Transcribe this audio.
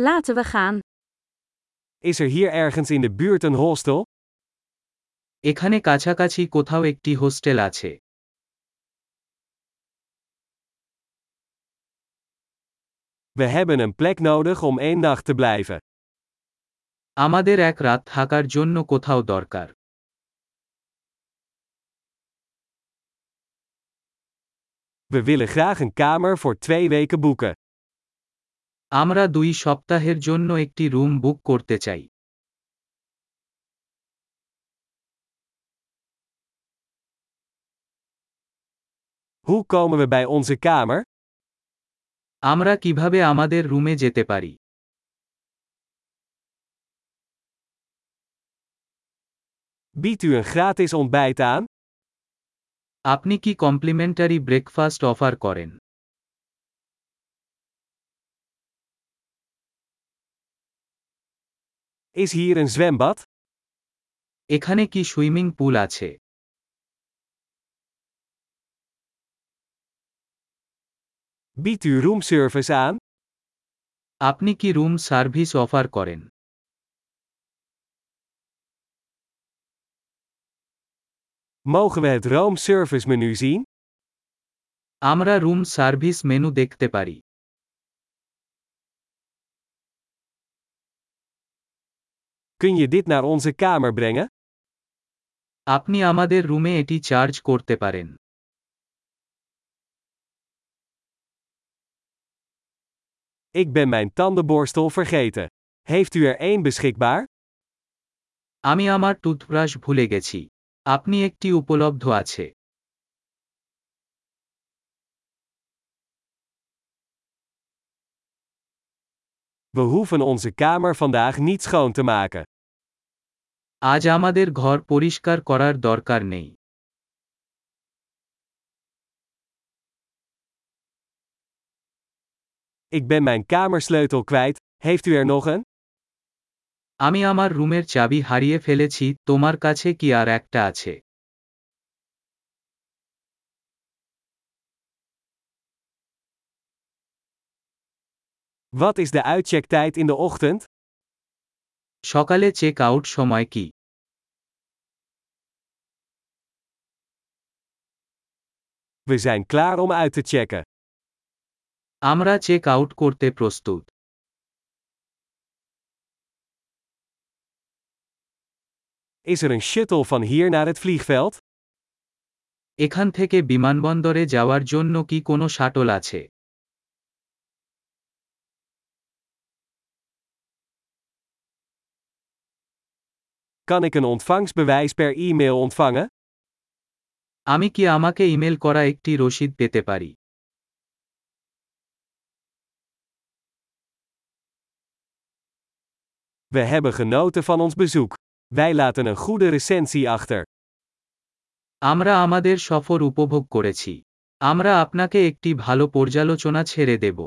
Laten we gaan. Is er hier ergens in de buurt een hostel? এখানে কাছাকাছি কোথাও একটি হোস্টেল আছে We hebben een plek nodig om één nacht te blijven. আমাদের এক রাত থাকার জন্য কোথাও দরকার We willen graag een kamer voor twee weken boeken. আমরা দুই সপ্তাহের জন্য একটি রুম বুক করতে চাই Hoe komen we bij onze kamer? আমরা কীভাবে আমাদের রুমে যেতে পারি Biedt u een gratis ontbijt aan? আপনি কি কমপ্লিমেন্টারি ব্রেকফাস্ট অফার করেন Is hier een zwembad? এখানে কি সুইমিং পুল আছে Biedt u roomservice aan? আপনি কি রুম সার্ভিস অফার করেন Mogen we het roomservice menu zien? আমরা রুম সার্ভিস মেনু দেখতে পারি Kun je dit naar onze kamer brengen? আপনি আমাদের রুমে এটি চার্জ করতে পারেন Ik ben mijn tandenborstel vergeten. Heeft u er één beschikbaar? আমি আমার টুথব্রাশ ভুলে গেছি আপনি একটি উপলব্ধ আছে We hoeven onze kamer vandaag niet schoon te maken. আজ আমাদের ঘর পরিষ্কার করার দরকার নেই Ik ben mijn kamersleutel kwijt. Heeft u er nog een? আমি আমার রুমের চাবি হারিয়ে ফেলেছি তোমার কাছে কি আর একটা আছে Wat is de uitchecktijd in de ochtend? সকালে চেক আউট সময় কি We zijn klaar om uit te checken. আমরা চেক আউট করতে প্রস্তুত Is er een shuttle van hier naar het vliegveld? এখান থেকে বিমানবন্দরে যাওয়ার জন্য কি কোনো শাটল আছে Kan ik een ontvangstbewijs per e-mail ontvangen? আমি কি আমাকে ইমেল করা একটি রসিদ পেতে পারি We hebben genoten van ons bezoek. Wij laten een goede recensie achter. আমরা আমাদের সফর উপভোগ করেছি আমরা আপনাকে একটি ভালো পর্যালোচনা ছেড়ে দেব